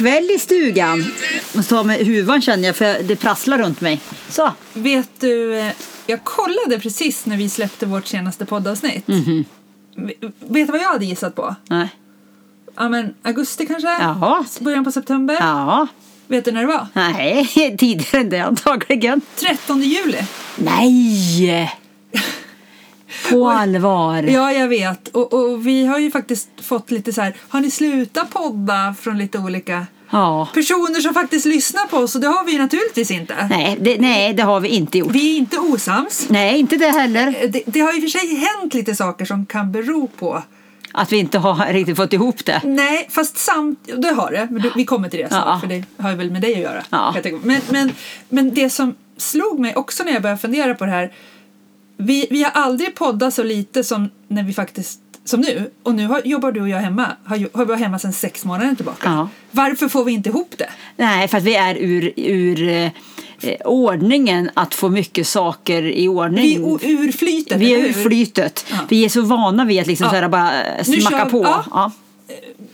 Kväll i stugan. Måste ta med huvan känner jag för det prasslar runt mig. Så. Vet du, eh, jag kollade precis när vi släppte vårt senaste poddavsnitt. Mhm. V- Vet du vad jag hade gissat på? Nej. Ja men augusti kanske? Jaha. Början på september? Ja. Vet du när det var? Nej, tidigare än det antagligen. 13 juli. Nej! På allvar. Ja, jag vet. Och, och vi har ju faktiskt fått lite så här, har ni slutat podda från lite olika Ja. personer som faktiskt lyssnar på oss? Och det har vi ju naturligtvis inte. Nej det, nej, det har vi inte gjort. Vi är inte osams. Nej, inte det heller. Det, det har i och för sig hänt lite saker som kan bero på Att vi inte har riktigt fått ihop det. Nej, fast samt, det har det. Men vi kommer till det snart, Ja. för det har väl med dig att göra. Ja. Men, men, men det som slog mig också när jag började fundera på det här. Vi, vi har aldrig poddat så lite som när vi faktiskt som nu. Och nu har, jobbar du och jag hemma. Har, har vi varit hemma sedan sex månader tillbaka. Ja. Varför får vi inte ihop det? Nej, för att vi är ur, ur eh, eh, ordningen att få mycket saker i ordning. Vi är ur flytet. Vi är ur flytet. Ja. Vi är så vana vid att liksom Ja. så här bara Nu smacka på. ja.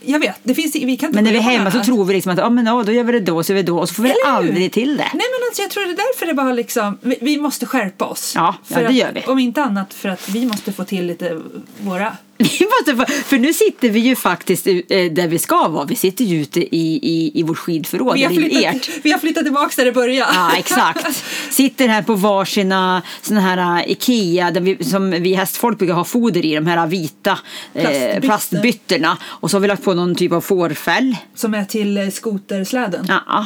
Ja. Jag vet, det finns, vi kan inte Men när vi är hemma så tror vi liksom att ja, men, ja, då gör vi det då, så gör vi det då. Och så får vi aldrig till det. Nej men alltså jag tror det är därför det bara liksom, vi, vi måste skärpa oss. Ja, ja, det att, gör vi. Om inte annat för att vi måste få till lite våra för nu sitter vi ju faktiskt eh, där vi ska vara. Vi sitter ju ute i, i, i vårt skidförråd, Vi har, flyttat, ert. vi har flyttat tillbaka där det började. Ja, exakt. Sitter här på varsina såna här uh, Ikea, där vi, som vi hästfolk brukar ha foder i, de här vita eh, plastbyttorna. Och så har vi lagt på någon typ av fårfäll. Som är till eh, skotersläden. Ja,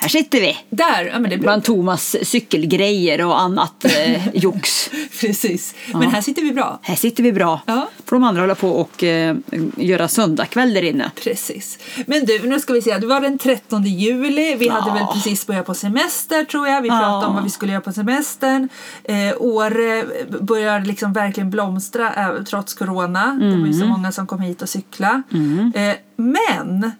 här sitter vi. Där, ja men det blir Bland Thomas cykelgrejer och annat eh, jox. precis. Men här sitter vi bra. Här sitter vi bra. Ja. Får de andra hålla på och eh, göra söndagkväll där inne. Precis. Men du, nu ska vi se. Det var den 13 juli. Vi hade Ja. väl precis börjat på semester tror jag. Vi pratade Ja. om vad vi skulle göra på semestern. Eh, Åre börjar liksom verkligen blomstra eh, trots corona. Det var ju så många som kom hit och cykla. Eh, men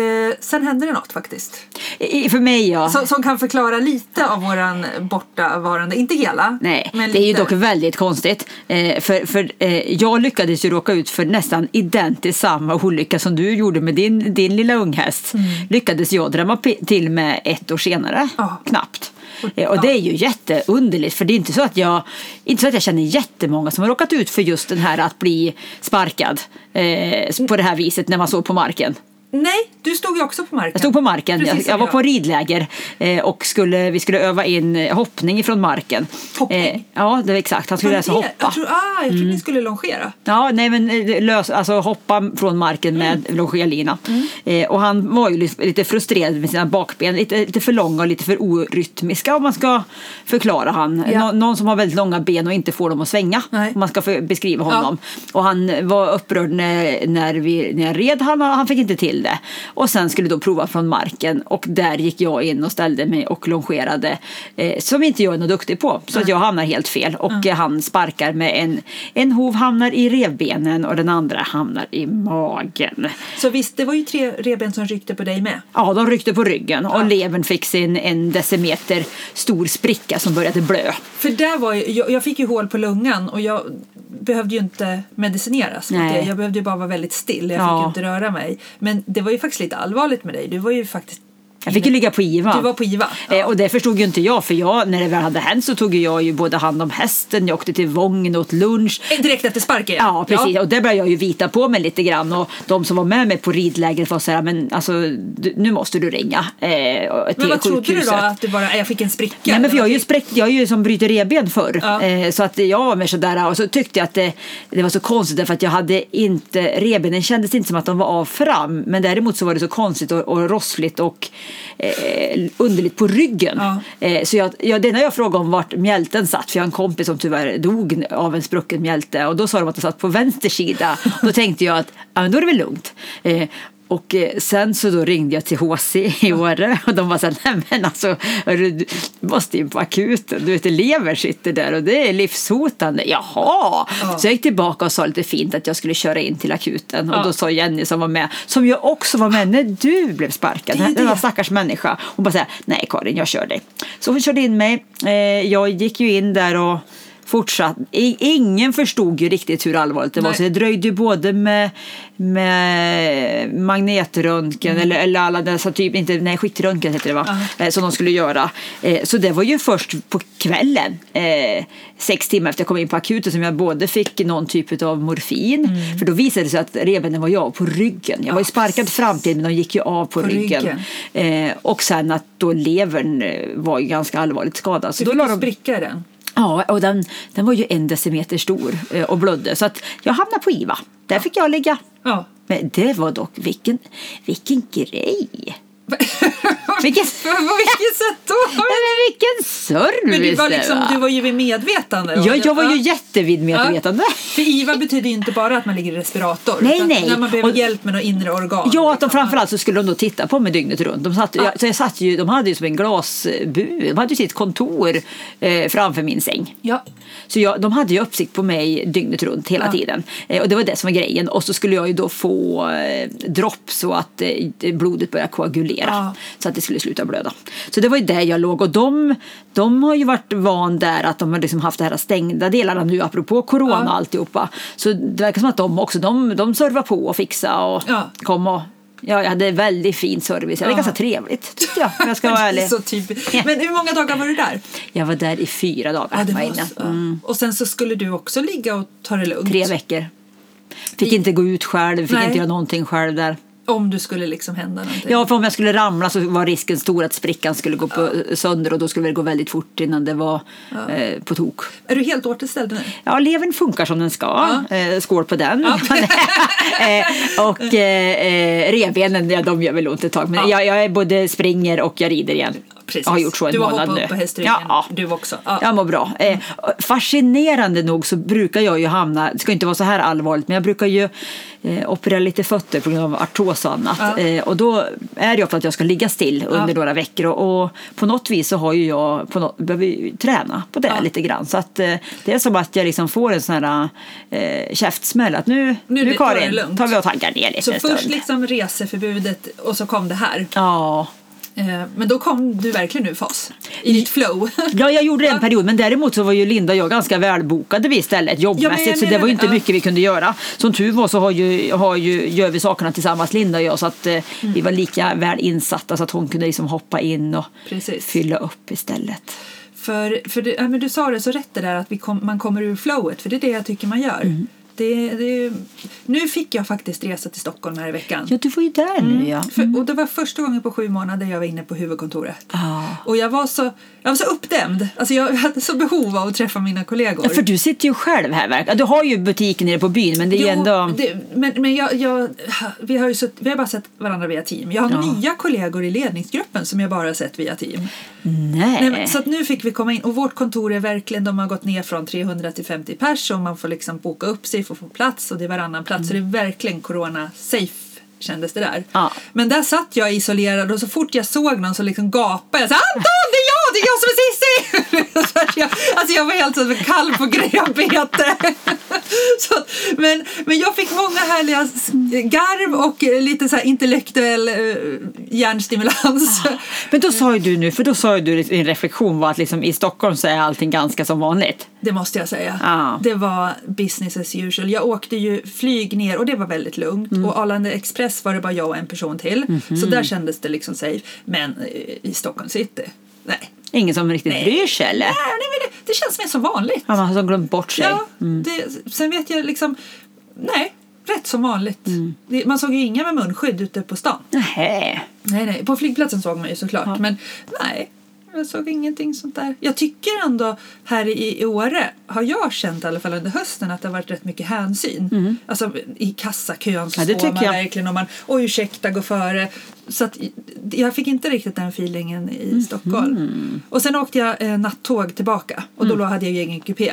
eh, sen hände det något faktiskt. I, för mig ja. Som, som kan förklara lite av våran bortavarande. Inte hela. Nej, men det är ju lite. dock väldigt konstigt. Eh, för för eh, jag lyckades ju råka ut för nästan identiskt samma olycka som du gjorde med din, din lilla unghäst. Lyckades jag drämma till med ett år senare, Mm. Ja. knappt. Eh, och det är ju jätteunderligt för det är inte så att jag, inte så att jag känner jättemånga som har råkat ut för just den här att bli sparkad eh, på det här viset när man står på marken. Nej, du stod ju också på marken. Jag stod på marken, jag, Precis jag var på ridläger eh, och skulle, vi skulle öva in eh, hoppning ifrån marken. Hoppning? Eh, ja, det var exakt. Han skulle lära sig Det- hoppa. Jag tror, ah, jag tror ni skulle longera. Ja, nej men eh, lös, alltså hoppa från marken med Mm. longerlina. Eh, och han var ju lite, frustrerad med sina bakben, lite, lite för långa och lite för orytmiska om man ska förklara han. Ja. Nå, någon som har väldigt långa ben och inte får dem att svänga, Nej. om man ska beskriva honom. Och han var upprörd när, när, vi, när jag red, han, han fick inte till det. Och sen skulle då prova från marken och där gick jag in och ställde mig och longerade, eh, som inte jag är något duktig på. Så att jag hamnar helt fel och eh, han sparkar med en, en hov hamnar i revbenen och den andra hamnar i magen. Så visst, det var ju tre revben som ryckte på dig med. Ja, de ryckte på ryggen och Ja. levern fick sin en decimeter stor spricka som började blö. För där var ju, jag, jag fick ju hål på lungan och jag behövde ju inte medicineras. Nej. Jag behövde ju bara vara väldigt still. Jag Ja. fick ju inte röra mig. Men det var ju faktiskt lite allvarligt med dig. Du var ju faktiskt... Jag fick ju ligga på IVA. Du var på IVA. Eh, och det förstod ju inte jag för jag, när det väl hade hänt så tog jag ju både hand om hästen, jag åkte till Vången och åt lunch. Eh, Direkt efter sparken? Ja precis och det började jag ju vita på mig lite grann och de som var med mig på ridlägret var så här men alltså du, nu måste du ringa eh, Men vad trodde du sjukhuset. då? Att du bara, "Äh, jag fick en spricka? Nej, men för jag har ju spräckt, jag är ju som bryter revben förr. Ja. Eh, så att jag var mer sådär och så tyckte jag att det, det var så konstigt därför att jag hade inte, revbenen kändes inte som att de var av fram. Men däremot så var det så konstigt och, och rossligt och eh, underligt på ryggen. Ja. Eh, så jag, jag, det enda jag frågade om vart mjälten satt, för jag har en kompis som tyvärr dog av en sprucken mjälte och då sa de att den satt på vänster sida. Då tänkte jag att ja, men då är det väl lugnt. Eh, och eh, sen så då ringde jag till HC i Åre och de var så här, nej men alltså hörru, du måste in på akuten. Du vet, elever sitter där och det är livshotande. Jaha! Ja. Så jag gick tillbaka och sa lite fint att jag skulle köra in till akuten och Ja. då sa Jenny som var med, som jag också var med när du blev sparkad, Det är denna det. stackars människa. Hon bara säger nej Karin, jag kör dig. Så hon körde in mig. Eh, jag gick ju in där och fortsatt. Ingen förstod ju riktigt hur allvarligt det var Nej. så det dröjde ju både med, med magnetröntgen eller, eller alla dessa typ, inte, nej skiktröntgen heter det va, eh, som de skulle göra. Eh, så det var ju först på kvällen, eh, sex timmar efter jag kom in på akuten, som jag både fick någon typ av morfin, för då visade det sig att revbenen var jag på ryggen. Jag var ju sparkad framtid men de gick ju av på, På ryggen. Eh, och sen att då levern var ju ganska allvarligt skadad. Så Du då fick la de spricka i den. Ja, och den, den var ju en decimeter stor eh, och blödde. Så att jag hamnade på IVA. Där fick jag ligga. Ja. Men det var dock, vilken, vilken grej! Vilken, På vilket sätt då? Men vilken service Men du var, liksom, du var ju vid medvetande. Ja, jag var ju Ja. jättevid medvetande. För IVA betyder ju inte bara att man ligger i respirator. Nej, nej. När man behöver Och- hjälp med något inre organ. Ja, att de liksom. framförallt så skulle de då titta på mig dygnet runt. De, satt, jag, så jag satt ju, de hade ju som en glasbur, de hade ju sitt kontor eh, framför min säng. Ja. Så jag, de hade ju uppsikt på mig dygnet runt hela Ja. tiden. Eh, och det var det som var grejen. Och så skulle jag ju då få eh, dropp så att eh, blodet började koagulera. Ja. Så att det skulle sluta blöda. Så det var ju där jag låg. Och de, de har ju varit van där att de har liksom haft det här stängda delarna nu apropå corona Ja. alltihopa. Så det verkar som att de också, de, de servar på och fixa och Ja. kom och Ja, jag hade väldigt fin service. Det var Ja. ganska trevligt tyckte jag. om Jag ska vara ärlig. Så typ. Men hur många dagar var du där? Jag var där i fyra dagar. Ja, det var inne. så. Och sen så skulle du också ligga och ta det lugnt. Tre veckor. Fick inte gå ut själv, fick Nej. inte göra någonting själv där. Om du skulle liksom hända någonting. Ja, för om jag skulle ramla så var risken stor att sprickan skulle gå på sönder och då skulle det gå väldigt fort innan det var eh, på tok. Är du helt återställd nu? Ja, levern funkar som den ska. Eh, skål på den. Ja. eh, och eh, eh, revbenen, ja, de gör väl ont ett tag. Men Ja. jag, jag är både springer och jag rider igen. Precis. Jag har gjort så en du har månad hoppat nu. upp på hästryggen. Ja, Du också. Ja. Jag mår bra. Eh, fascinerande nog så brukar jag ju hamna, det ska inte vara så här allvarligt, men jag brukar ju eh, operera lite fötter på grund av artros och annat. Ja. Eh, och då är det ofta att jag ska ligga still under några veckor och, och på något vis så har ju jag på något, behöver träna på det lite grann. Så att eh, det är som att jag liksom får en sån här eh, käftsmäll att nu, Nu nu, Karin, tar vi och taggar ner lite Så först stund. liksom reseförbudet och så kom det här. Ja. Eh, Men då kom du verkligen ur fas. I ditt flow. Ja, jag gjorde det en period, men däremot så var ju Linda och jag ganska välbokade vi istället jobbmässigt, jag så det var ju inte. Ja. mycket vi kunde göra. Som tur var så har ju, har ju, gör vi sakerna tillsammans, Linda och jag, så att eh, Mm. vi var lika väl insatta så att hon kunde liksom hoppa in och Precis. fylla upp istället. För, för det, ja, men du sa det så rätt det där att kom, man kommer ur flowet, för det är det jag tycker man gör. Mm. Det, det, nu fick jag faktiskt resa till Stockholm här i veckan. Ja, du var ju där nu ja. För, och det var första gången på sju månader jag var inne på huvudkontoret. Ah. Och jag var så, jag var så uppdämd. Alltså jag hade så behov av att träffa mina kollegor. Ja, för du sitter ju själv här, du har ju butiken nere på byn, men det är ju Jo, ändå... det, men men jag, jag, vi, har ju sutt, vi har bara sett varandra via team. Jag har Ja. nya kollegor i ledningsgruppen som jag bara har sett via team. Nej. Nej, så att nu fick vi komma in och vårt kontor är verkligen, de har gått ner från 300 till 50 pers och man får liksom boka upp sig att få plats och det är varannan plats så det är verkligen corona safe kändes det där. Ja. Men där satt jag isolerad och så fort jag såg någon så liksom gapade jag så Anton det är jag, det är jag som är Cissi! Jag, alltså jag var helt kalv på grävbete. så, men, men jag fick många härliga garv och eh, lite så intellektuell uh, hjärnstimulans. Men då sa ju du nu, för då sa ju du din reflektion var att liksom i Stockholm så är allting ganska som vanligt. Det måste jag säga. Ja. Det var business as usual. Jag åkte ju flyg ner och det var väldigt lugnt. Mm. Och Arlanda Express var det bara jag och en person till. Mhm. Så där kändes det liksom safe. Men eh, i Stockholm city, nej. Ingen som riktigt Nej. bryr sig eller? Nej, nej men det, det känns mer som vanligt. Ja, man har glömt bort sig. Ja, det, sen vet jag liksom, nej, rätt som vanligt. Mm. Det, man såg ju inga med munskydd ute på stan. Nähä. Nej, nej. På flygplatsen såg man ju såklart. Men nej, jag såg ingenting sånt där. Jag tycker ändå här i, i Åre har jag känt i alla fall under hösten att det har varit rätt mycket hänsyn. Alltså i kassakön så Ja, står man jag. verkligen och man oj ursäkta gå före. Så att jag fick inte riktigt den feelingen i Mhm. Stockholm. Och sen åkte jag eh, nattåg tillbaka och då Mm. hade jag ju egen kupé.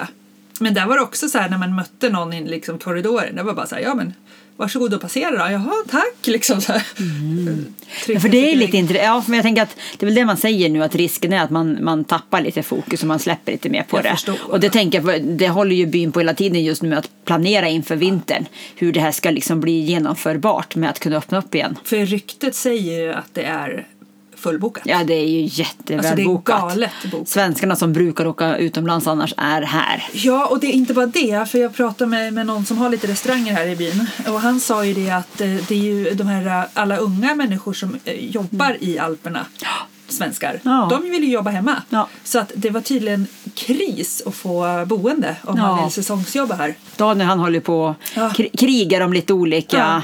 Men där var det också så här när man mötte någon i liksom korridoren. Det var bara så här, ja men varsågod och passera då. Jaha, tack. Liksom så. Mm. Ja, för det är lite intressant. Ja, men jag tänker att det är väl det man säger nu att risken är att man, man tappar lite fokus och man släpper lite mer på Jag det. förstår. Och det tänker jag, det håller ju byn på hela tiden just nu med att planera inför vintern. Hur det här ska liksom bli genomförbart med att kunna öppna upp igen. För ryktet säger ju att det är fullbokat. Ja, det är ju jättevälbokat. Alltså det är galet bokat. Svenskarna som brukar åka utomlands annars är här. Ja, och det är inte bara det. För jag pratade med, med någon som har lite restauranger här i byn. Och han sa ju det att eh, det är ju de här alla unga människor som eh, jobbar mm. i Alperna svenskar. Ja. De vill ju jobba hemma. Ja. Så att det var tydligen kris att få boende om ja. man vill säsongsjobba här. Daniel han håller på ja. krigar om lite olika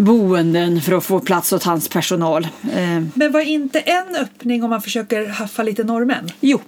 boenden för att få plats åt hans personal. Eh. Men var inte en öppning om man försöker haffa lite norrmän? Jo,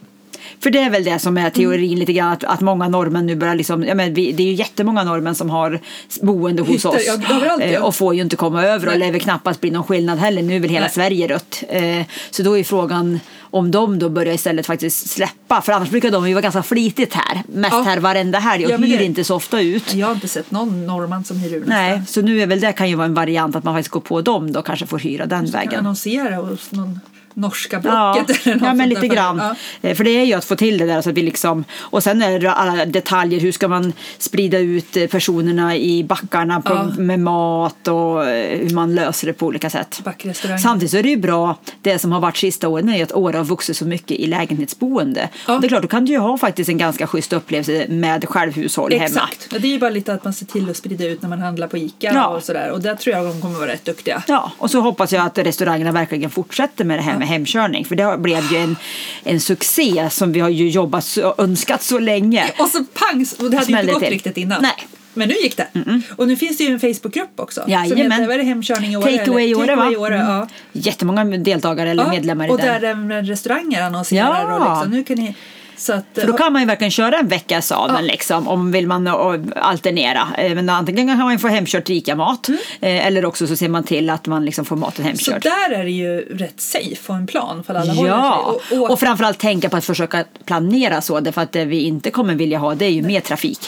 för det är väl det som är teorin mm. lite grann att, att många norrmän nu börjar liksom, ja men vi, det är ju jättemånga norrmän som har boende hos oss ja, eh, och får ju inte komma över och lär väl knappast bli någon skillnad heller. Nu är väl hela Nej. Sverige rött. Eh, så då är frågan om de då börjar istället faktiskt släppa. För annars brukar de ju vara ganska flitigt här. Mest ja. här varenda helg och ja, hyr det... inte så ofta ut. Jag har inte sett någon norrman som hyr ut. Nej, så nu är väl det kan ju vara en variant att man faktiskt går på dem då kanske får hyra den vägen. Annonsera hos någon norska blocket. Ja, ja men lite grann. Ja. Eh, för det är ju att få till det där så att vi liksom, och sen är det alla detaljer, hur ska man sprida ut eh, personerna i backarna på, ja. med mat och eh, hur man löser det på olika sätt. Samtidigt så är det ju bra, det som har varit sista åren är att Åre har vuxit så mycket i lägenhetsboende. Ja. Det är klart, då kan du ju ha faktiskt en ganska schysst upplevelse med självhushåll Exakt. hemma. Ja, det är ju bara lite att man ser till att sprida ut när man handlar på ICA och sådär och där tror jag de kommer vara rätt duktiga. Ja, och så hoppas jag att restaurangerna verkligen fortsätter med det här med hemkörning. För det blev ju en, en succé som vi har ju jobbat och önskat så länge. Och så pang! Och det hade ju inte gått till. riktigt innan. Nej. Men nu gick det. Mm -mm. Och nu finns det ju en Facebookgrupp också. Jajamän. Som heter, Hemkörning i Åre? Take i Åre va? Mm. Ja. Jättemånga deltagare eller ja, medlemmar i och den. Och där restauranger annonserar ja. och liksom, nu kan ni så att, För då kan man ju verkligen köra en vecka sadeln ja. liksom, om vill man alternera. Eh, men antingen kan man få hemkört ICA-mat mm. Eh, eller också så ser man till att man liksom får maten hemkörd. Så där är det ju rätt safe och en plan för alla Ja, och, och, och framförallt tänka på att försöka planera så därför att det vi inte kommer vilja ha det är ju mer trafik.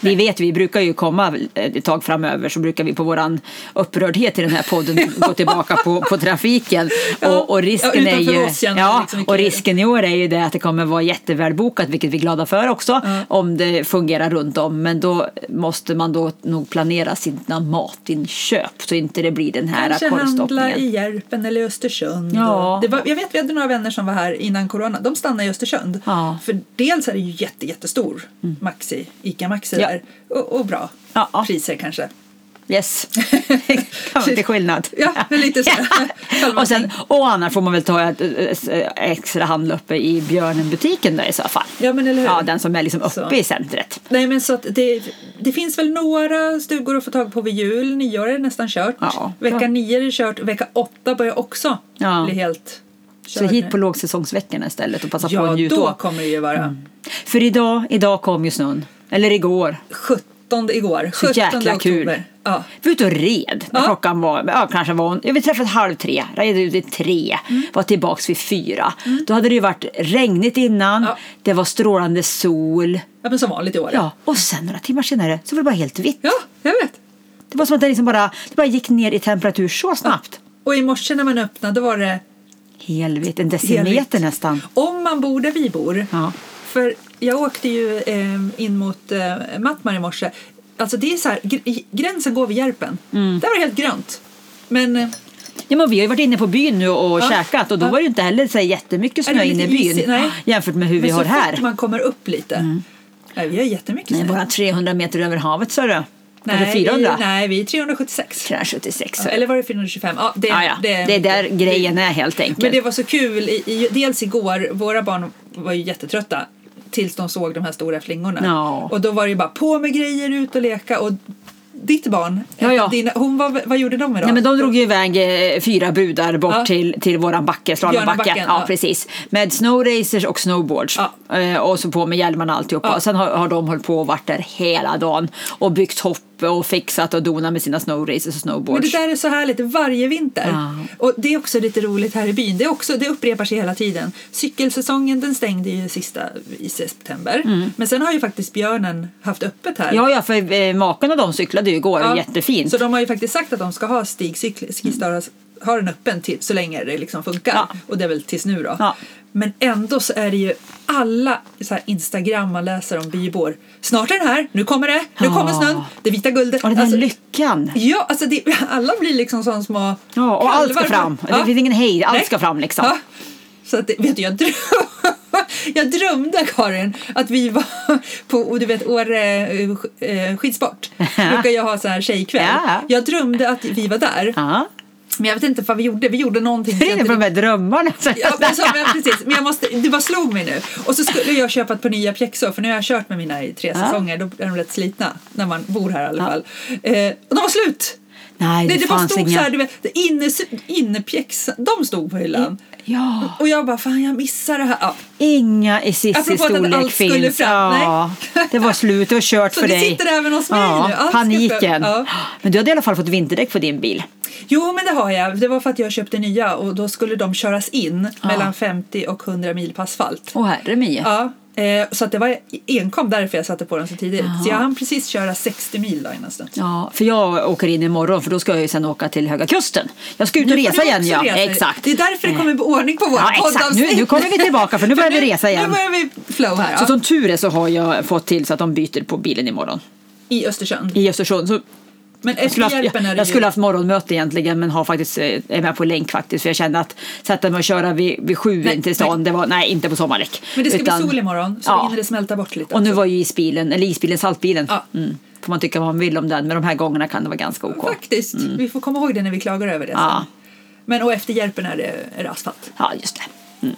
Vi vet, vi brukar ju komma ett tag framöver så brukar vi på våran upprördhet i den här podden gå tillbaka på, på trafiken. Och, och, risken är ju, ja, liksom och risken i år är ju det att det kommer vara jättevälbokat, vilket vi är glada för också, ja. om det fungerar runt om. Men då måste man då nog planera sina matinköp så inte det blir den här Kanske handla i Järpen eller Östersund. Ja. Var, jag vet, vi hade några vänner som var här innan corona. De stannade i Östersund. Ja. För dels är det ju jätte, jättestor mm. Maxi, ICA Maxi där. Och, och bra ja. priser kanske. Yes, till skillnad. Ja, lite så. och, sen, och annars får man väl ta ett extra handel uppe i Björnen-butiken där i så fall. Ja, men eller hur? Ja, den som är liksom uppe så. i centret. Nej, men så att det, det finns väl några stugor att få tag på vid jul. Nyår är det nästan kört. Ja, vecka nio är det kört. Vecka åtta börjar också ja. bli helt så hit på lågsäsongsveckorna istället och passa ja, på att njuta. Ja, då kommer det ju vara. Mm. För idag, idag kom ju snön. Eller igår. 17 igår. Så 17 jäkla oktober. kul. Ja. Vi var ute och red när ja. klockan var, ja, kanske var, jag vet träffat halv tre, red ut vid tre, mm. var tillbaks vid fyra. Mm. Då hade det ju varit regnigt innan, ja. det var strålande sol. Ja men som vanligt i år. Ja, och sen några timmar senare så var det bara helt vitt. Ja, jag vet. Det var som att det liksom bara, det bara gick ner i temperatur så snabbt. Ja. Och i morse när man öppnade var det Helvitt, en decimeter Helvitt. nästan. Om man bor där vi bor. Ja. För jag åkte ju eh, in mot eh, Mattmar i morse. Alltså det är så här, gränsen går vid Järpen. Mm. Där var det helt grönt. Men eh, Ja, men vi har ju varit inne på byn nu och ja. käkat och då ja. var det inte heller så jättemycket snö inne i byn nej. jämfört med hur men vi har här. Men så man kommer upp lite. Mm. Nej, vi har jättemycket snö. Nej, bara 300 meter över havet så du. Nej, 400? Vi, nej, vi är 376. 376. Ja, eller var det 425? Ja, det, ja, ja. Det, det är där det, grejen är helt enkelt. Men det var så kul. I, i, dels igår, våra barn var ju jättetrötta tills de såg de här stora flingorna. No. Och då var det ju bara på med grejer, ut och leka. Och ditt barn, ja, ja. Dina, hon var, vad gjorde de idag? Nej, men de drog ju iväg eh, fyra brudar bort ja. till, till våran backe, slalombacke. Ja, ja, precis. Med snowracers och snowboards. Eh, och så på med hjälmarna alltihopa. Ja. Sen har, har de hållit på och varit där hela dagen och byggt hopp och fixat och donat med sina snowraces och snowboards. Men det där är så härligt varje vinter. Ja. Och det är också lite roligt här i byn. Det, är också, det upprepar sig hela tiden. Cykelsäsongen den stängde ju sista i september. Mm. Men sen har ju faktiskt björnen haft öppet här. Ja, ja för eh, maken och de cyklade ju igår. Ja. Jättefint. Så de har ju faktiskt sagt att de ska ha stigcyklar, har den öppen till, så länge det liksom funkar. Ja. Och det är väl tills nu då. Men ändå så är det ju alla så Instagram man läser om bybor. Snart är den här, nu kommer det, nu kommer snön, det vita guldet. Och den här Alltså, lyckan. Ja, alltså det, alla blir liksom som små Ja, och allt ska fram. Ja. Det finns ingen hejd, allt Nej. ska fram liksom. Ja. Så att, vet du, jag, dröm, jag drömde, Karin, att vi var på, och du vet, Åre eh, skidsport. brukar jag ha så här tjejkväll. Ja. Jag drömde att vi var där. Ja. Men jag vet inte vad vi gjorde. Vi gjorde någonting. Det är på de här drömmarna. Ja, men, så, men, precis. men jag måste, det bara slog mig nu. Och så skulle jag köpa ett par nya pjäxor för nu har jag kört med mina i tre Ja. säsonger. Då är de rätt slitna när man bor här i alla Ja. fall. Eh, och de var slut! Nej, det, Nej, det fanns stod inga. så här, du vet, inne, innepjäxor, de stod på hyllan. Ja, Och jag bara, fan jag missar det här. Ja. inga i Cissis storlek finns. Ja, det var slut, det var kört Så för det dig. sitter även hos mig ja, nu. Allt Paniken. Ja. Men du hade i alla fall fått vinterdäck på din bil. Jo, men det har jag. Det var för att jag köpte nya och då skulle de köras in mellan 50 och 100 mil på asfalt. Åh herre mie. Ja, eh, så att det var enkom därför jag satte på den så tidigt. Så jag hann precis köra 60 mil då innan stund. Ja, för jag åker in imorgon för då ska jag ju sen åka till Höga Kusten. Jag ska ut och Nu resa igen ja. resa. Exakt. Det är därför det kommer bli ordning på våra Ja, exakt. Nu- nu kommer vi tillbaka, för nu börjar vi resa igen. Nu börjar vi flow här. Så Ja. som tur är så har jag fått till så att de byter på bilen imorgon. I Östersund. I Östersund. Så Men jag skulle, haft, jag, jag skulle haft morgonmöte egentligen men har faktiskt, eh, är med på länk faktiskt. För jag kände att sätta mig och köra vid, vid sju Nej, in till stan, det var, nej inte på sommardäck. Men det ska Utan- bli sol imorgon så Ja. hinner det smälta bort lite. Och nu var ju isbilen, eller isbilen, saltbilen. Ja. Mm. Får man tycka vad man vill om den, men de här gångerna kan det vara ganska OK. Faktiskt. Vi får komma ihåg det när vi klagar över det Mm. Ja. sen. Men och efter hjälpen är det, är det asfalt. Ja, just det.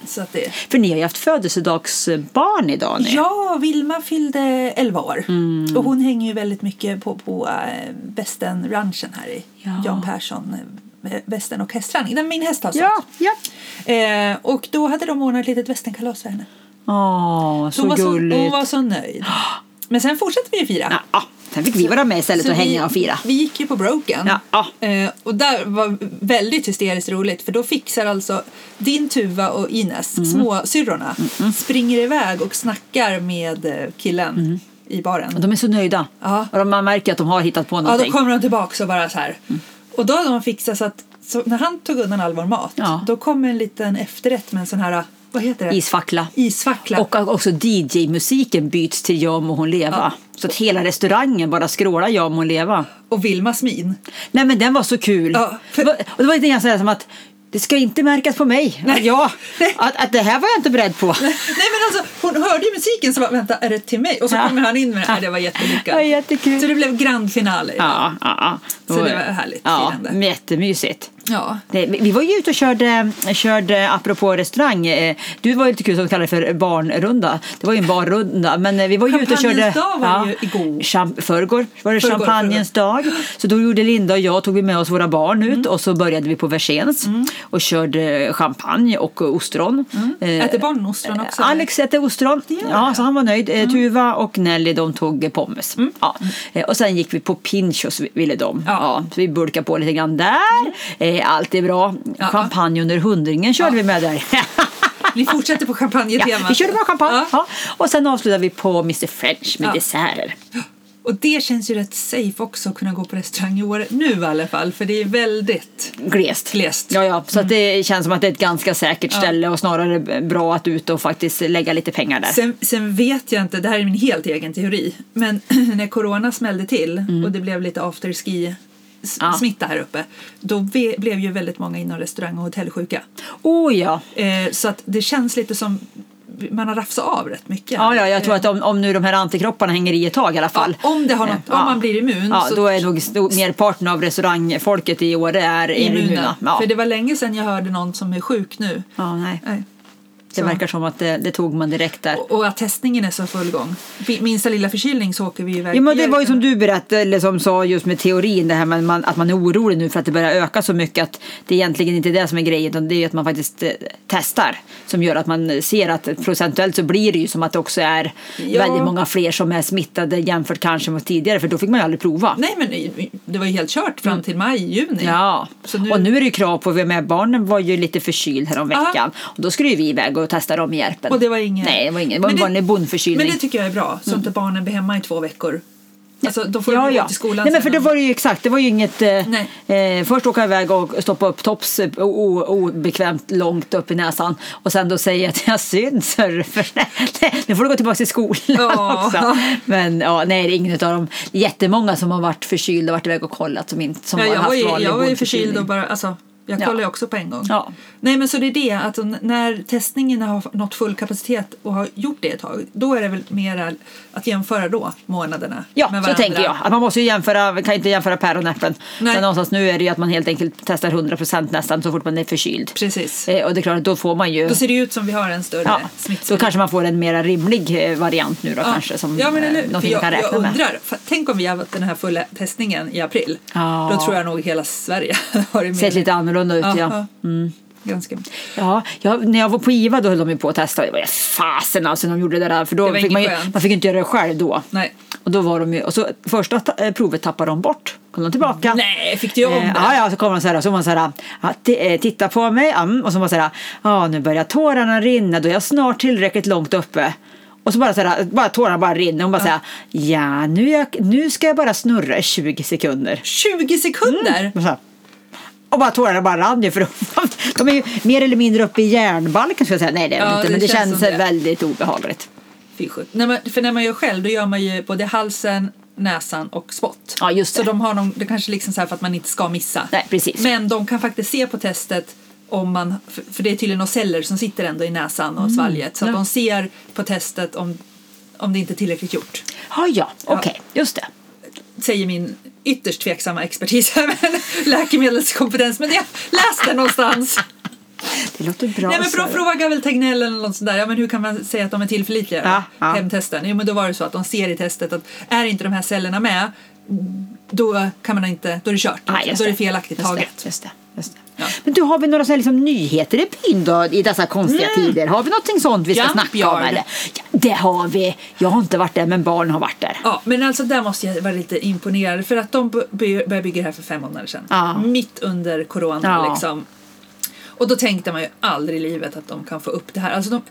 Så att det... För ni har ju haft födelsedagsbarn idag. Ni. Ja, Vilma fyllde 11 år. Mm. Och hon hänger ju väldigt mycket på, på äh, Västern-ranchen här i Ja. Jan Persson. äh, Västern och hästträning, där min häst har sålt. Ja, ja. Eh, och då hade de ordnat ett litet västernkalas för henne. Åh, Så hon, var så, gulligt. hon var så nöjd. Men sen fortsatte vi ju fira. Ja. Sen fick vi vara med istället Så och hänga vi, och fira. Vi gick ju på Broken. Ja. Eh, och där var väldigt hysteriskt roligt för då fixar alltså din Tuva och Ines, Mm. småsyrrorna, springer iväg och snackar med eh, killen i baren. De är så nöjda. Ja. Och man märker att de har hittat på Ja, då någonting. kommer de tillbaka och bara så här. Och då hade de fixat så att så när han tog undan all vår mat, Ja. då kom en liten efterrätt med en sån här, vad heter det? Isfackla. Isfackla. Och också DJ-musiken byts till Jag må hon leva. Ja. Så att hela restaurangen bara skrålar Jag må hon leva. och Vilmas min. Nej men den var så kul. Ja, för- Det var- Och det var lite grann som att det ska inte märkas på mig. Nej. Att, jag, att, att det här var jag inte beredd på. Nej men alltså hon hörde musiken så bara vänta är det till mig? Och så Ja. kommer han in med det här, det var jättelyckat. Ja, jättekul. Så det blev grand finale. Ja, ja, ja. Så det var härligt Ja, firande. jättemysigt. ja. Nej, vi var ju ute och körde, körde apropå restaurang. eh, Du var ju lite kul som kallade det för barnrunda. Det var ju en barrunda. Men eh, vi var ju ute och körde... Dag var ju igår. Champ, förrgår var det champagnens dag. Så då gjorde Linda och jag, tog vi med oss våra barn ut Mm. och så började vi på Versens och körde champagne och ostron. Eh, Äter barnen ostron också? Alex äter ostron. Ja, Ja. så han var nöjd. Eh, Tuva och Nelly de tog eh, pommes. Ja. Eh, Och sen gick vi på Pinchos ville de. Ja. Ja. så vi bulkade på lite grann där. Eh, Allt är bra. Ja. Champagne under hundringen körde vi med där. Ni fortsätter på champagnetemat. ja, vi körde bara champagne. Ja. Ja. Och sen avslutade vi på Mr French med Ja. desserter. Och det känns ju rätt safe också att kunna gå på restaurang i år nu i alla fall. För det är väldigt Glest. glest. Ja, ja, så att det känns som att det är ett ganska säkert ställe och snarare bra att ut och faktiskt lägga lite pengar där. Sen, sen vet jag inte, det här är min helt egen teori, men när corona smällde till och det blev lite afterski Mm. Ja. smitta här uppe, då blev ju väldigt många inom restaurang och hotell sjuka. Oh ja. Eh, så att det känns lite som man har rafsat av rätt mycket. Ja, ja, jag tror Eh, att om, om nu de här antikropparna hänger i ett tag i alla fall. Ja, om det har något, om man blir immun Ja, så då är nog merparten av restaurangfolket i Åre är immuna. immuna. Ja. För det var länge sedan jag hörde någon som är sjuk nu. ja, nej. Nej. Det verkar som att det, det tog man direkt där. Och, och att testningen är så full gång. Minsta lilla förkylning så åker vi iväg. Ja, men det var ju som du berättade, eller som sa just med teorin, det här med man, att man är orolig nu för att det börjar öka så mycket att det är egentligen inte det som är grejen, utan det är ju att man faktiskt eh, testar som gör att man ser att procentuellt så blir det ju som att det också är Ja. väldigt många fler som är smittade jämfört kanske med tidigare, för då fick man ju aldrig prova. Nej men det var ju helt kört fram till maj, juni. Mm. Ja, nu- och nu är det ju krav på, vi med barnen var ju lite förkyld här om veckan och då skulle ju vi iväg och testa dem i Järpen. Och det var ingen... Nej, det var ingen, det var Men en bondförkylning. Men det tycker jag är bra, så Mm. inte barnen blir hemma i två veckor. Alltså, då får ja, de gå ja. till skolan Nej, men för det var ju exakt, det var ju inget... Eh, eh, först åka iväg och stoppa upp tops eh, obekvämt långt upp i näsan och sen då säga att jag syns. För nu får du gå tillbaka till skolan Ja. också. Men ja, nej, det är ingen av dem. Jättemånga som har varit förkylda och varit iväg och kollat som, inte, som Ja, har haft vanlig jag var ju förkyld och bara, alltså, jag Ja. kollade ju också på en gång. Ja. Nej men så det är det, att när testningen har nått full kapacitet och har gjort det ett tag, då är det väl mera att jämföra då månaderna Ja, med så tänker jag. Att man måste ju jämföra, kan inte jämföra päron och äpplen. Men någonstans nu är det ju att man helt enkelt testar 100% nästan så fort man är förkyld. Precis. Eh, och det är klart då får man ju... Då ser det ut som vi har en större Ja, då kanske man får en mera rimlig eh, variant nu då kanske. Som ja, men eller, eh, för någonting jag, kan räkna jag med. undrar, för, tänk om vi har haft den här fulla testningen i april. Ja. Då tror jag nog hela Sverige har varit med. Sett lite annorlunda ut ja. Mm. Ganska. Ja, jag, när jag var på IVA då höll de ju på att testa. Det var fasen alltså när de gjorde det där. För då var fick man, ju, man fick inte göra det själv då. Nej. Och då var de ju, och så första ta, eh, provet tappade de bort. Kom de tillbaka. Nej, fick du om Eh, det? Ja, ja, så kommer de så här, så man så här, ti- eh, titta på mig, mm, och så man så här, ja, nu börjar tårarna rinna, då är jag snart tillräckligt långt uppe. Och så bara så här, bara tårarna bara rinner och bara säga, ja, nu, jag, nu ska jag bara snurra i 20 sekunder. 20 sekunder? Så här, och bara tårarna bara rann ju för de, de är ju mer eller mindre uppe i järnbalken ska jag säga. Nej det är Ja, inte, det men det känns känns det. väldigt obehagligt. Fy. När man, för när man gör själv då gör man ju både halsen, näsan och spott. Ja, just Så det. de har någon, det kanske liksom så här för att man inte ska missa. Nej, precis. Men de kan faktiskt se på testet om man, för det är tydligen några celler som sitter ändå i näsan och svalget. Så att Mm. Ja. de ser på testet om, om det inte är tillräckligt gjort. Ja, ja, okej, just det. Säger min ytterst tveksamma expertis här med läkemedelskompetens. Men jag läste någonstans. Det låter bra. Nej men för då så. frågar väl Tegnell eller något sånt där, ja men hur kan man säga att de är tillförlitliga? Ja, ja. Hemtesten. Jo men då var det så att de ser i testet att är inte de här cellerna med då kan man inte, då är det kört. Just då är det felaktigt just taget. Det, just det, just det. Ja. Men du, har vi några här liksom nyheter i byn då i dessa konstiga tider? Har vi någonting sånt vi ska Jump snacka om? Eller? Ja, det har vi. Jag har inte varit där men barn har varit där. Ja, men alltså där måste jag vara lite imponerad för att de började bygga det här för fem månader sedan. Ja. Mitt under corona Ja. liksom. Och då tänkte man ju aldrig i livet att de kan få upp det här. Alltså de,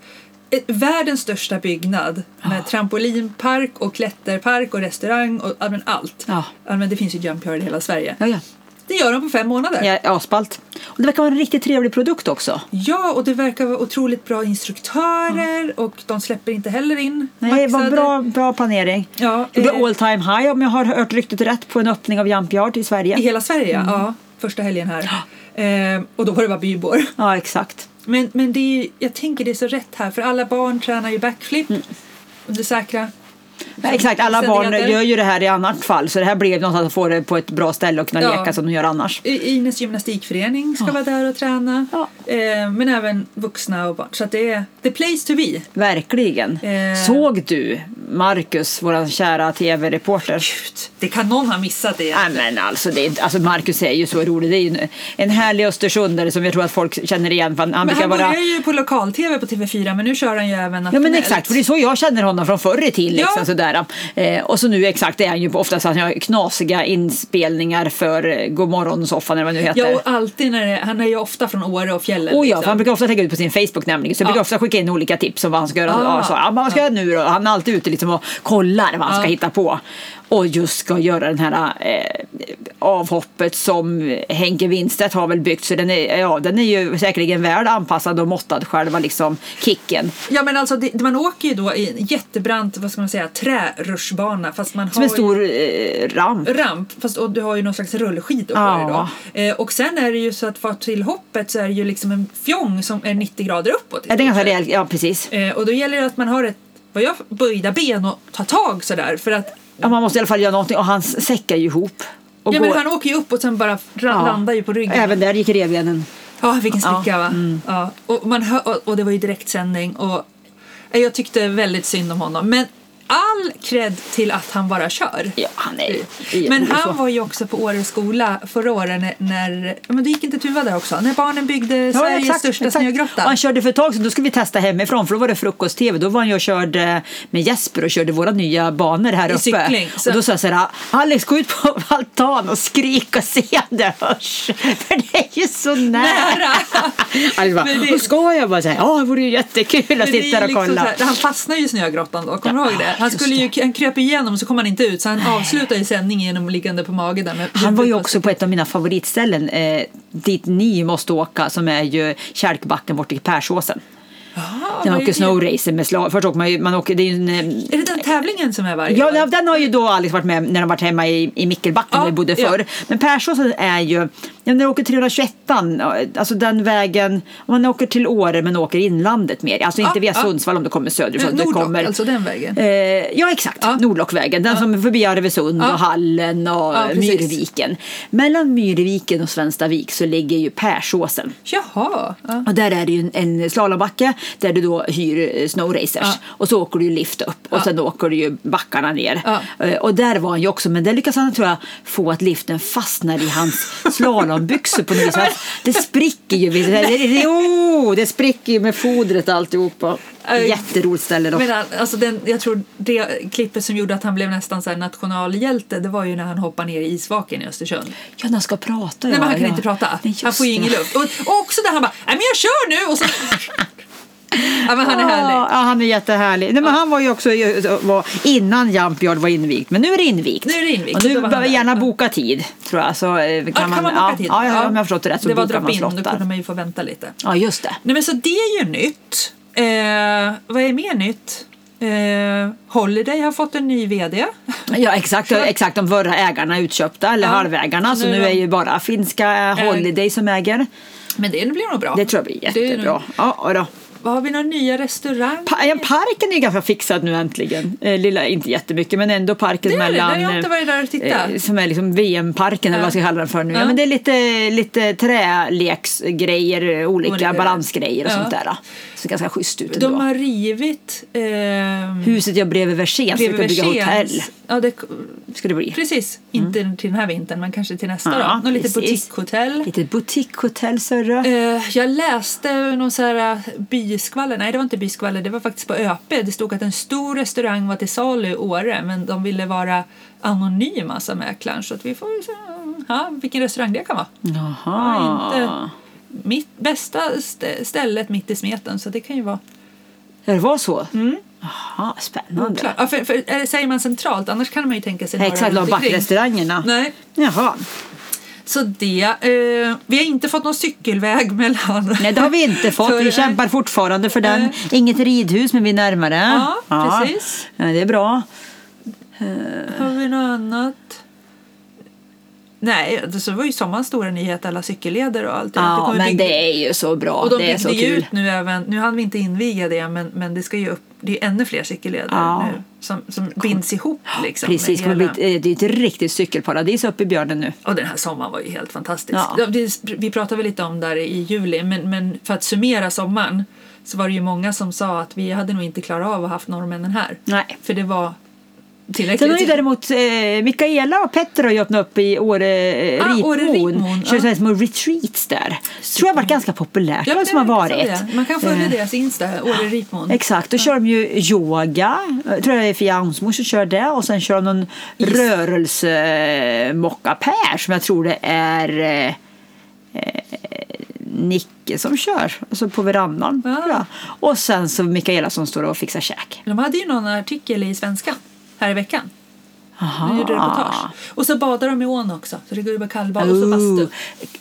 ett, världens största byggnad med trampolinpark och klätterpark och restaurang och ja, allt. Ja. men det finns ju Jump Yard i hela Sverige. Ja, ja. Det gör de på fem månader. ja aspalt. Och det verkar vara en riktigt trevlig produkt också. Ja, och det verkar vara otroligt bra instruktörer och de släpper inte heller in Nej, maxade. bra, bra planering. Ja, Det blir eh, all time high om jag har hört ryktet rätt på en öppning av Jump Yard i Sverige. I hela Sverige, Mm. ja. Första helgen här. Eh, och då var det bara bybor. Ja, exakt. Men, men det är, jag tänker det är så rätt här, för alla barn tränar ju backflip under säkra Ja, exakt, alla barn gör ju det här i annat fall så det här blev någonstans att få det på ett bra ställe och kunna Ja. leka som de gör annars. Ines gymnastikförening ska vara där och träna. Ja. Eh, men även vuxna och barn. Så det är the place to be. Verkligen. Eh. Såg du Marcus, vår kära tv-reporter? Gud, det kan någon ha missat det. Nej men alltså, det är inte, alltså Marcus är ju så rolig. Det är ju en, en härlig östersundare som jag tror att folk känner igen. Han, han men brukar han vara... börjar ju på lokal-tv på TV4 men nu kör han ju även Ja nationellt. men exakt, för det är så jag känner honom från förr i tiden. Liksom, Ja. Sådär. Eh, och så nu exakt är han ju på oftast att han har knasiga inspelningar för eh, Godmorgon-soffan eller vad det nu heter. Ja, och alltid när det, han är ju ofta från Åre och fjällen. Oh ja, liksom. han brukar ofta lägga ut på sin Facebook nämligen. Så jag brukar Ja. ofta skicka in olika tips om vad han ska göra. Ah. Ja, så, ja, vad ska jag göra nu då? Han är alltid ute liksom och kollar vad han ska Ja. hitta på. Och just ska göra den här eh, avhoppet som Henke Winstedt har väl byggt. Så den är, ja, den är ju säkerligen väl anpassad och måttad själva liksom kicken. Ja men alltså det, man åker ju då i en jättebrant, vad ska man säga, trärutschbana fast man Som har en stor eh, ramp. ramp fast och du har ju någon slags rullskidor på Ja. då. Eh, och sen är det ju så att för till hoppet så är det ju liksom en fjong som är 90 grader uppåt. Ja, det är ganska rejält, ja precis. Eh, och då gäller det att man har ett, vad jag böjda ben och ta tag sådär för att Ja, man måste i alla fall göra någonting och han säckar ju ihop. Och Ja men går- han åker ju upp och sen bara ra- Ja. landar ju på ryggen. Även där gick revbenen. Ja, vilken Ja, spricka va? mm. Ja. Och, man hör, och, och det var ju direktsändning och jag tyckte väldigt synd om honom. Men all cred till att han bara kör. Ja, han är ju Men så. han var ju också på Åre skola förra året när, när ja, men det gick inte Tuva där också, när barnen byggde Sveriges största snögrotta. Och han körde för ett tag sedan, då skulle vi testa hemifrån för då var det frukost-tv. Då var han och körde med Jesper och körde våra nya banor här I uppe. cykling, så- Och då sa jag så här, Alex gå ut på altan och skrik och se om det hörs. För det är ju så nära. Nära. Alltså bara, det- "Då ska jag bara säga, ja det vore ju jättekul att sitta där och liksom kolla. så här, han fastnade ju i snögrottan då, kommer du ihåg det? Han, skulle ju, han kröp igenom så kom han inte ut så han avslutar ju sändningen genom liggande på mage där med Han var ju också på ett av mina favoritställen eh, dit ni måste åka som är ju Kälkbacken borta i Persåsen. Vad är åker snowracer med slag. Först åker man ju, man åker, det är en, eh, Är det den tävlingen som är varje Ja, år? ja, den har ju då Alex varit med när de varit hemma i, i Mickelbacken Ja, där vi bodde ja. förr. Men Persåsen är ju, ja, när du åker 321 alltså den vägen, man åker till Åre men åker inlandet mer, alltså inte Ja, via ja. Sundsvall om du kommer söderifrån. Nordlock, kommer, alltså den vägen. Eh, ja exakt, Ja. Nordlockvägen. Den som är förbi Arvesund Ja. och Hallen och Ja. Myrviken. Mellan Myrviken och Svenstavik så ligger ju Persåsen. Jaha. Ja. Och där är det ju en, en slalombacke där du då hyr eh, snowracers. Ja. Och så åker du lift upp och Ja. sen åker du ju backarna ner. Ja. Eh, Och där var han ju också, men där lyckas han tror jag få att liften fastnar i hans slalombyxor på något vis. Det spricker ju. Det, det, oh, det spricker ju med fodret alltihopa. Aj. Jätteroligt ställe. Men han- alltså den, jag tror det klippet som gjorde att han blev nästan så nationalhjälte det var ju när han hoppade ner i isvaken i Östersund. Ja, när han ska prata. Nej, ja, men han kan ja. inte prata. Nej, han får ju ingen luft. Och, och också där han bara Nej men jag kör nu! Och så... ja men han är härlig. Ja, han är jättehärlig. Nej, men Han var ju också var, innan Jumpyard var invigt, men nu är det invigt. Nu är det invigt, Och nu behöver där. gärna boka tid, tror jag. Så eh, kan, Ja, kan man boka ja, tid? Ja, ja, om jag har förstått det rätt så det var man drop-in, då kunde man ju få vänta lite. Ja, just det. Nej men så det är ju nytt. Eh, vad är mer nytt? Eh, Holiday har fått en ny VD. Ja, exakt. exakt. De förra ägarna är utköpta, eller Ja. halvägarna. Så nu nu är ju bara finska Holiday som äger. Men det blir nog bra. Det tror jag blir Det är jättebra. nog- Ja, då. Vad har vi några nya restauranger? Pa- ja, parken är ganska fixad nu äntligen. Eh, lilla, inte jättemycket, men ändå parken Det är det, mellan... där har jag inte varit där och tittat. eh, Som är liksom VM-parken eller Ja. vad jag ska kalla den för nu. Ja. Men det är lite, lite träleksgrejer, olika balansgrejer och sånt där. Så ganska schysst ut De ändå. har rivit... Eh, Huset jag bredvid Versén, så vi bredvid kan bygga hotell. Ja, det, Ska det bli. precis. Inte till den här vintern, men kanske till nästa Ja, då. Något litet boutiquehotell. Litet boutiquehotell, sörre. Eh, jag läste någon så här eh, byskvaller, nej det var inte byskvaller, det var faktiskt på ÖP. Det stod att en stor restaurang var till salu i Åre men de ville vara anonyma sa mäklaren så att vi får se ja, vilken restaurang det kan vara. Jaha. Ja, inte mitt bästa stä- stället mitt i smeten så det kan ju vara Det var så? Mm. Jaha, spännande. Ja, för, för, eller säger man centralt annars kan man ju tänka sig Exakt, de backrestaurangerna. Nej, Jaha. så det. Eh, vi har inte fått någon cykelväg mellan... Nej, det har vi inte fått. För- Vi kämpar fortfarande för den. Nej. Inget ridhus, men vi är närmare. Ja, precis. Ja, det är bra. Har vi något annat? Nej, det så var ju sommarens stora nyhet, alla cykelleder och allt. Det Ja, kommer men bygga- det är ju så bra. Och de det är så kul. ut nu även, nu hann vi inte inviga det, men, men det ska ju upp, det är ännu fler cykelleder Ja. nu som, som binds ihop liksom. Precis, det hela- det är ett riktigt cykelparadis uppe i Björnen nu. Och den här sommaren var ju helt fantastisk. Ja. Det- Vi pratade väl lite om där i juli, men, men för att summera sommaren så var det ju många som sa att vi hade nog inte klarat av att ha haft norrmännen här. Nej. För det var Sen har ju tillräckligt. däremot eh, Mikaela och Petter har ju öppnat upp i Åre eh, Ah. Ritmon, Kör ja. små retreats där. Tror jag varit ganska populärt. Ja, Ja, men som har det varit. det. Man kan följa Eh, deras Insta, Åre Ritmon. Exakt, då kör de ju yoga. Jag tror det är Fia Angsmo som kör det. Och sen kör de någon Is. rörelsemockapär som jag tror det är eh, eh, Nicke som kör. Alltså på verandan. Jag. Och sen så Mikaela som står och fixar käk. De hade ju någon artikel i Svenska här i veckan. Aha. De gjorde reportage. Och så badar de i ån också. Så det går ju bara kallbad och så bastu.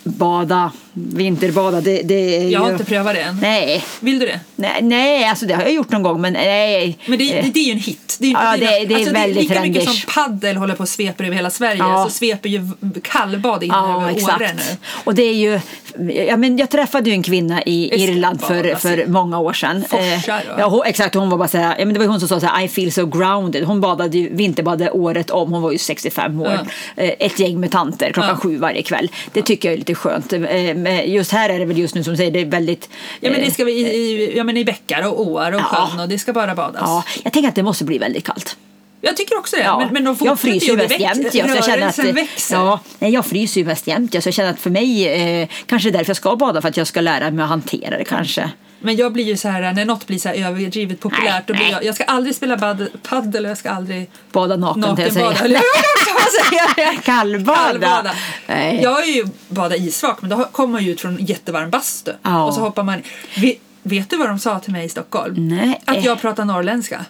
bada, vinterbada, det, det är Jag har inte prövat det än. Nej, Vill du det? nej, nej, alltså det har jag gjort någon gång men nej. Men det, Eh, det, det är ju en hit. Det är, Ja, det- det är väldigt Lika mycket som paddel håller på att svepa över hela Sverige Ja. så sveper ju kallbad in Ja, över Åre nu. Och det är ju, ja, men jag träffade ju en kvinna i Visst, Irland för, bada för många år sedan. Eh, va? ja, hon, exakt, hon var bara så här, ja, men det var hon som sa så här, I feel so grounded. Hon badade ju, vinterbadade året om, hon var ju 65 år. Ja. Eh, Ett gäng med tanter klockan sju varje kväll. Det tycker jag är lite skönt. Eh, Men just här är det väl just nu som säger, det är väldigt... Ja men det ska vi i, i, ja, men i bäckar och åar och sjön och det ska bara badas. Ja, jag tänker att det måste bli väldigt kallt. Jag tycker också det. Ja. Men, men de jag fryser ju mest jämt. Ja, jag känner att, rörelsen växer. ja, nej, jag fryser ju mest jämt. Ja, så jag känner att för mig, eh, kanske är därför jag ska bada, för att jag ska lära mig att hantera det kanske. Men jag blir ju så här, när något blir så här överdrivet populärt, då blir nej. jag, jag ska aldrig spela bad, paddel och jag ska aldrig Bada naken, kan jag. Eller säga. Kallbada. Kallbada. Nej. Jag har ju badat isvak men då kommer man ju ut från jättevarm bastu Ja. och så hoppar man. Vi, Vet du vad de sa till mig i Stockholm? Nej. Att jag pratar norrländska.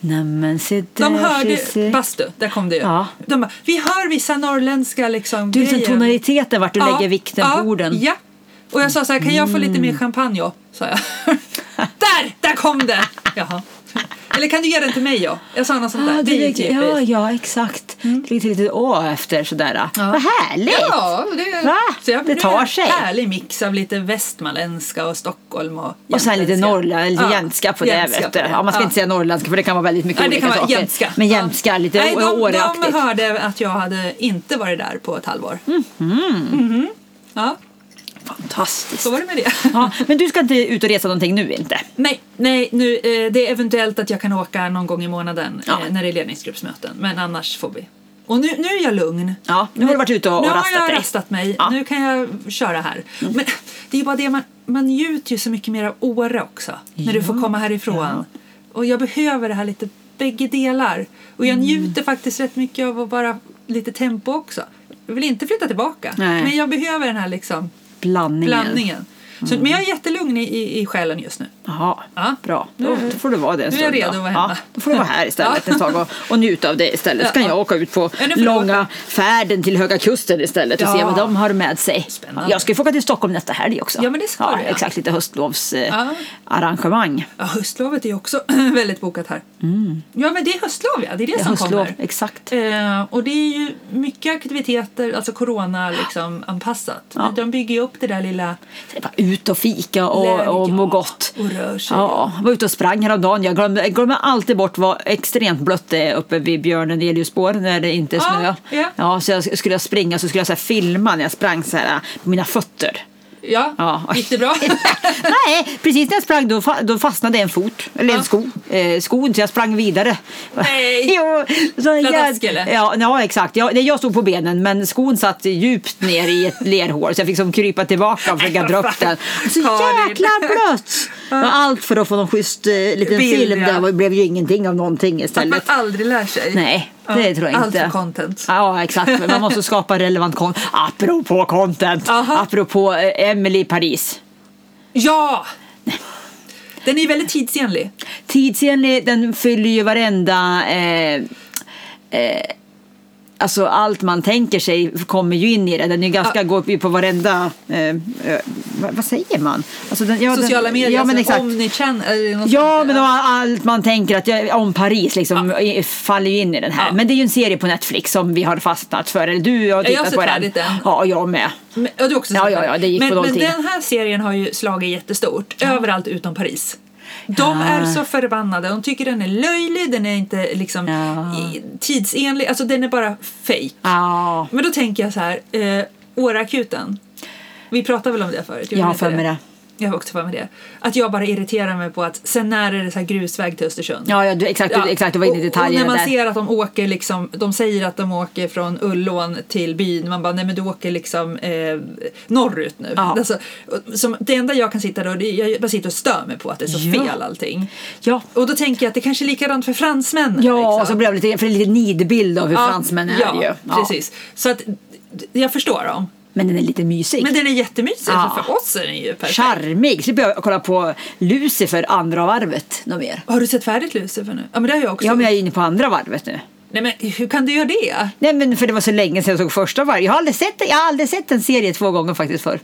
Nämen se där. De hörde, se, bastu, där kom det ju. Ja. De bara, vi hör vissa norrländska liksom Du, liksom grejer." tonaliteten vart du lägger vikten ja, på orden. Ja. Och jag sa så här, kan jag få lite mer champagne? då?" Sa jag. där! Där kom det! Jaha. Eller kan du ge den till mig? då? Jag sa något sånt där. Ah, det typiskt. ja, ja, exakt. Det ligger till lite å efter sådär. Ja. Vad härligt! Ja, det, Va? så jag Det tar en sig. härlig mix av lite västmanländska och Stockholm och Och sen lite jämtländska. norrländska, Ja, jämtska på det. Vet du. Ja, man ska Ja. inte säga norrländska för det kan vara väldigt mycket det olika kan vara saker. jämtska. Men Ja. jämtska, lite Nej, de, de hörde att jag hade inte varit där på ett halvår. Mm. Mhm. Ja, Fantastiskt. så var det med det. Ja, men du ska inte ut och resa någonting nu inte? Nej, nej nu, eh, det är eventuellt att jag kan åka någon gång i månaden Ja. eh, när det är ledningsgruppsmöten. Men annars får vi. Och nu, nu är jag lugn. Ja, nu har du varit ute och, och nu har rastat jag rastat mig. Ja. Mm. Nu kan jag köra här. Men det är ju bara det, man, man njuter ju så mycket mer av Åre också. När du får komma härifrån. Och jag behöver det här lite bägge delar. Och Mm. jag njuter faktiskt rätt mycket av att bara lite tempo också. Jag vill inte flytta tillbaka. Nej. Men jag behöver den här liksom Blandningen. blandningen. Så, men jag är jättelugn i, i, i själen just nu. Jaha, Ja. bra. Då, då får du vara det en nu är jag stund. redo då. att vara hemma. Ja, då får du vara här istället Ja. ett tag och, och njuta av det istället. Så kan Ja. jag åka ut på långa färden till Höga Kusten istället och se vad de har med sig. Spännande. Jag ska ju få åka till Stockholm nästa helg också. Ja, men det ska ja, du. Exakt, lite höstlovsarrangemang. Ja. Eh. Ja, höstlovet är också väldigt bokat här. Ja, men det är höstlov, ja. Det är det, Det som höstlov, kommer. exakt. Eh, och det är ju mycket aktiviteter, alltså corona liksom anpassat. Ja. De bygger ju upp det där lilla Ut och fika och, läget, och må gott. Och rör sig. Ja, var ute och sprang häromdagen. Jag glömde, jag glömmer alltid bort vad extremt blött det är uppe vid Björnen Eliusspår när det inte är snö. ja. Ja, så jag, skulle jag springa så skulle jag så filma när jag sprang så här, på mina fötter. Ja, Ja. gick det bra? Nej, precis när jag sprang då, fa- då fastnade en fot, eller en Ja. sko, eh, skon, så jag sprang vidare. Nej. jo, en Pladask, eller? ja, ja, exakt. Jag, nej, jag stod på benen men skon satt djupt ner i ett lerhål så jag fick som krypa tillbaka och försöka dra upp den. Så jäkla blött! Allt för att få någon schysst eh, liten Bild, film ja. där det blev ju ingenting av någonting Att man istället. aldrig lär sig. Nej, det tror jag Allt inte. för content. Ja, exakt. Man måste skapa relevant content. Apropå content. Aha. Apropå eh, Emily Paris. Ja! Den är väldigt tidsenlig. Tidsenlig, den fyller ju varenda... Eh, eh, alltså allt man tänker sig kommer ju in i det. Den är ju ganska, Ja. går på varenda... Eh, vad, vad säger man? Alltså den, ja, Sociala den, medier, Ja, men alltså, något Ja, men allt man tänker att jag, om Paris liksom, i- faller ju in i den här. Ja. Men det är ju en serie på Netflix som vi har fastnat för. Eller du har tittat på den. den. Ja, jag med. Men, ja, du också Ja, ja, ja, det gick men, på men nolltid. den här serien har ju slagit jättestort. Överallt utom Paris. De är så förbannade. De tycker den är löjlig, den är inte liksom tidsenlig. Alltså den är bara fake. Ja, Men då tänker jag så här, eh, Åreakuten. Vi pratade väl om det förut? Jag har för mig det. Jag har också för mig det. Att jag bara irriterar mig på att sen när är det så här grusväg till Östersund? Ja, ja du, exakt, Ja, exakt, du var inne i och- detaljerna Och när man där. ser att de åker liksom, de säger att de åker från Ullån till byn, man bara nej men du åker liksom eh, norrut nu. Ja. Alltså, och- som, det enda jag kan sitta då, jag bara sitter och stör mig på att det är så Ja. fel allting. Ja, Och då tänker jag att det kanske är likadant för fransmännen. ja liksom. och så blev det lite, för det är lite nidbild av hur fransmännen är ju. Ja. precis. Så att jag förstår dem. Men den är lite mysig. Men den är jättemysig, Ja. för för oss är den ju perfekt. Charmig. Slipper jag kolla på Lucifer andra varvet något mer. Har du sett färdigt Lucifer nu? Ja men det har jag också. Ja, men jag är inne på andra varvet nu. Nej men hur kan du göra det? Nej, men för det var så länge sedan jag såg första varvet. Jag har aldrig sett, jag har aldrig sett en serie två gånger faktiskt förr.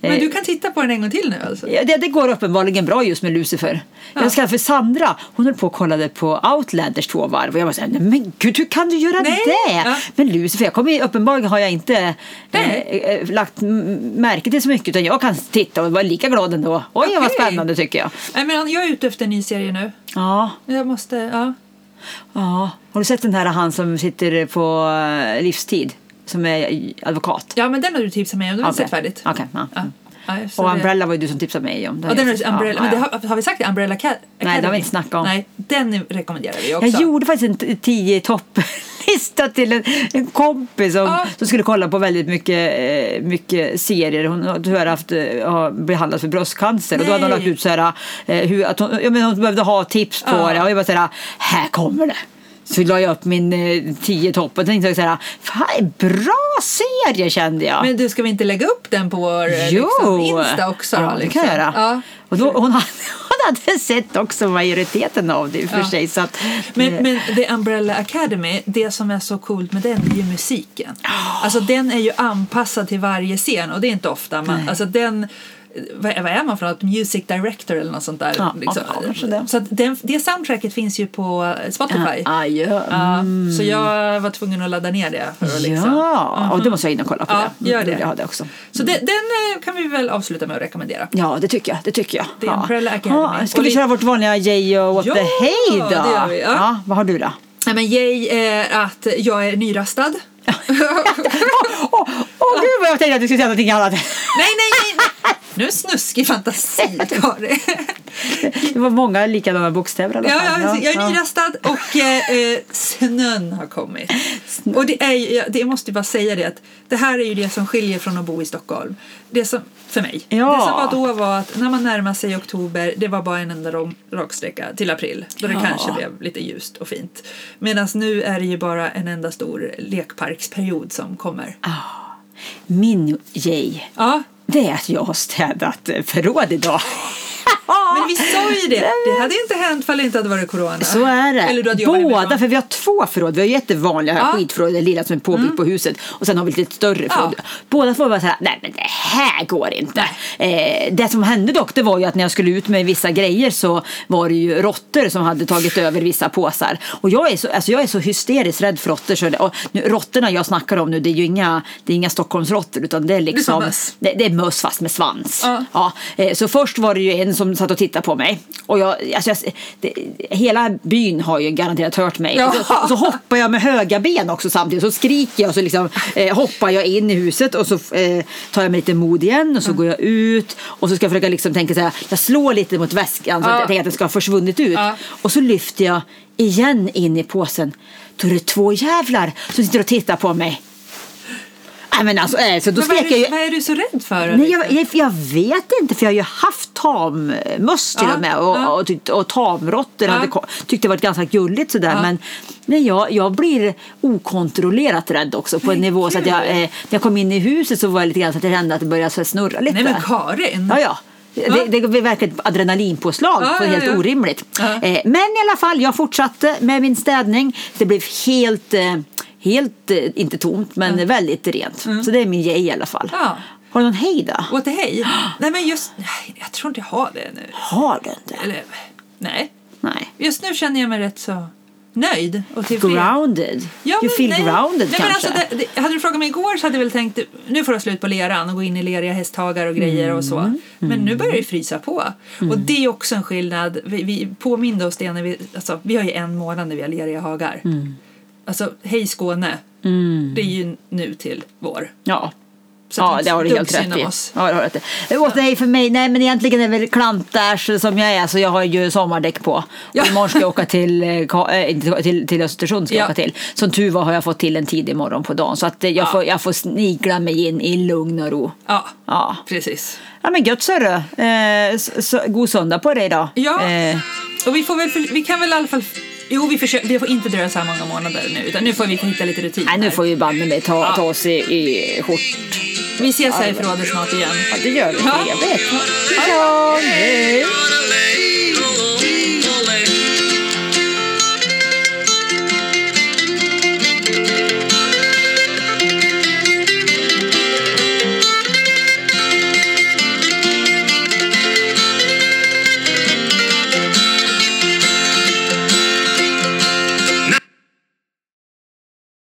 Men Eh, du kan titta på den en gång till nu alltså? Ja, det, det går uppenbarligen bra just med Lucifer. Ja. Jag ska för Sandra, hon höll på och kollade på Outlanders två varv och jag var såhär, nej men gud hur kan du göra Nej. det? Ja. Men Lucifer, jag kommer, uppenbarligen har jag inte eh, eh, lagt märke till så mycket utan jag kan titta och vara lika glad ändå. Oj vad Okej. spännande tycker jag. Nej men jag är ute efter en ny serie nu. Ja, Jag måste, ja. Ja. Har du sett den här han som sitter på eh, livstid? Som är advokat? Ja men den har du tipsat mig om, den har Okej. sett färdigt. Okej, ja. Ja. Ja, Och det- Umbrella var ju du som tipsade mig om. Ja, den är Umbrella, men har, har vi sagt det? Umbrella Acad- Academy? det har vi inte snackat om. Nej, den rekommenderar vi också. Jag gjorde faktiskt en tio topplista till en, en kompis som, Ja. som skulle kolla på väldigt mycket, eh, mycket serier. Hon har tyvärr haft, eh, har behandlats för bröstcancer och då hade hon Nej. lagt ut så här, eh, hur, att hon, ja, men hon behövde ha tips på Ja. det och jag bara så här, här kommer det. Så la jag upp min eh, tio topp och tänkte så här, fan bra serie kände jag. Men du, ska vi inte lägga upp den på vår eh, jo! liksom, Insta också? Ja, det liksom? kan jag göra. Ja. Och då, hon, hade, hon hade sett också majoriteten av det för Ja. sig. Så att, Men, eh, men The Umbrella Academy, det som är så coolt med den är ju musiken. Alltså den är ju anpassad till varje scen och det är inte ofta man, Nej. alltså den vad är man för något? Music director eller något sånt där. Ja, liksom. ja, det. Så den, det soundtracket finns ju på Spotify. ja. Ja, Så jag var tvungen att ladda ner det. För att liksom. Ja, och det måste jag in och kolla på. Det. gör det. Jag ha det också. Så det, den eh, kan vi väl avsluta med att rekommendera. Ja, det tycker jag. Det tycker jag. The ja. Umbrella Academy. Ska vi vi- köra vårt vanliga Jay och What Ja, the Hey då? det gör vi, ja. vad har du då? Nej, men Jay är att jag är nyrastad. Åh, åh, gud vad jag tänkte att du skulle säga någonting annat. nej, nej, nej. Nu snuskig fantasi, Kari. Det var många likadana bokstäver i alla Ja, fall. ja, jag är nyrastad och eh, snön har kommit. Och det, är, ju- jag, det jag måste bara säga det att det här är ju det som skiljer från att bo i Stockholm. Det som, för mig. Ja. Det som var då var att när man närmar sig oktober, det var bara en enda rak- raksträcka till april. Då det Ja. kanske blev lite ljust och fint. Medan nu är det ju bara en enda stor lekparksperiod som kommer. Min Jay, Ja, det är att jag har städat förråd idag. men vi sa ju det. Det hade inte hänt ifall det inte hade varit corona. Så är det. Eller du hade Båda, för vi har två förråd. Vi har jättevanliga Ja. Mm. skitförråd, det lilla som är påbyggt på huset. Och sen har vi lite större förråd. Båda två var så här, nej men det här går inte. Eh, det som hände dock, det var ju att när jag skulle ut med vissa grejer så var det ju råttor som hade tagit över vissa påsar. Och jag är så, alltså jag är så hysteriskt rädd för råttor. Så det, och nu, råttorna jag snackar om nu, det är ju inga, det är inga Stockholmsråttor utan det är liksom möss. det, det är möss fast med svans. Ja. Ja, eh, så först var det ju en som satt och tittade på mig. Och jag, alltså jag, det, hela byn har ju garanterat hört mig. Ja. Så, så hoppar jag med höga ben också samtidigt. Så skriker jag och så liksom, eh, hoppar jag in i huset och så eh, tar jag mig lite mod igen och så går jag ut. Och så ska jag försöka liksom tänka så här, jag slår lite mot väskan så Ja. att jag tänker att den ska ha försvunnit ut. Ja. Och så lyfter jag igen in i påsen. Då är det två jävlar som sitter och tittar på mig. Nej men alltså, så då Men vad, är jag du, ju. vad är du så rädd för? Nej, jag, jag, jag vet inte för jag har ju haft tammöss till Ja, och med och, ja. och, tyckt- och tamråttor Ja. hade tyckte det varit ganska gulligt sådär Ja. men nej, jag, jag blir okontrollerat rädd också på en Men nivå så att jag, gud. eh, när jag kom in i huset så var det lite grann så att jag kände att det började snurra lite. Nej men Karin! Ja, ja. Det, det blir verkligen ett adrenalinpåslag. Ja, för ja, helt ja. orimligt. Ja. Eh, men i alla fall, jag fortsatte med min städning. Det blev helt, eh, helt eh, inte tomt, men väldigt rent. Så det är min grej i alla fall. Ja. Har du någon hej då? The hej? Nej men just, jag tror inte jag har det nu. Har du inte? Eller, nej. Nej. Just nu känner jag mig rätt så nöjd och tillfreds. Grounded? Ja, you men feel nej. grounded nej, men kanske? alltså, det, det, hade du frågat mig igår så hade jag väl tänkt nu får jag slut på leran och gå in i leriga hästhagar och grejer och så. Mm. Men nu börjar det frysa på. Och det är också en skillnad. Vi, vi påminde oss det när vi, alltså, vi har ju en månad när vi har leriga hagar. Alltså, hej Skåne. Det är ju nu till vår. Ja. Ja, det har du helt rätt i. Ja, det har rätt i. Det åt nej för mig. Nej, men egentligen är väl klantärs som jag är. Så jag har ju sommardäck på. Ja. Och imorgon ska jag åka till, äh, till, till Östersund. Ska jag Ja. åka till. Som tur var har jag fått till en tidig morgon på dagen. Så att eh, jag, Ja. får, jag får snigla mig in i lugn och ro. Ja, Ja. precis. Ja men gött du. Eh, god söndag på dig då. Ja, Eh, och vi får väl, vi kan väl i alla fall, jo vi, försöker, vi får inte dröja så här många månader nu utan nu får vi hitta lite rutin nej, nu här. får vi banne mig ta, Ja. ta oss i, i skjort. Vi ses här i förrådet snart igen. Ja, det gör vi. Ja. Trevligt. Ja. Hej!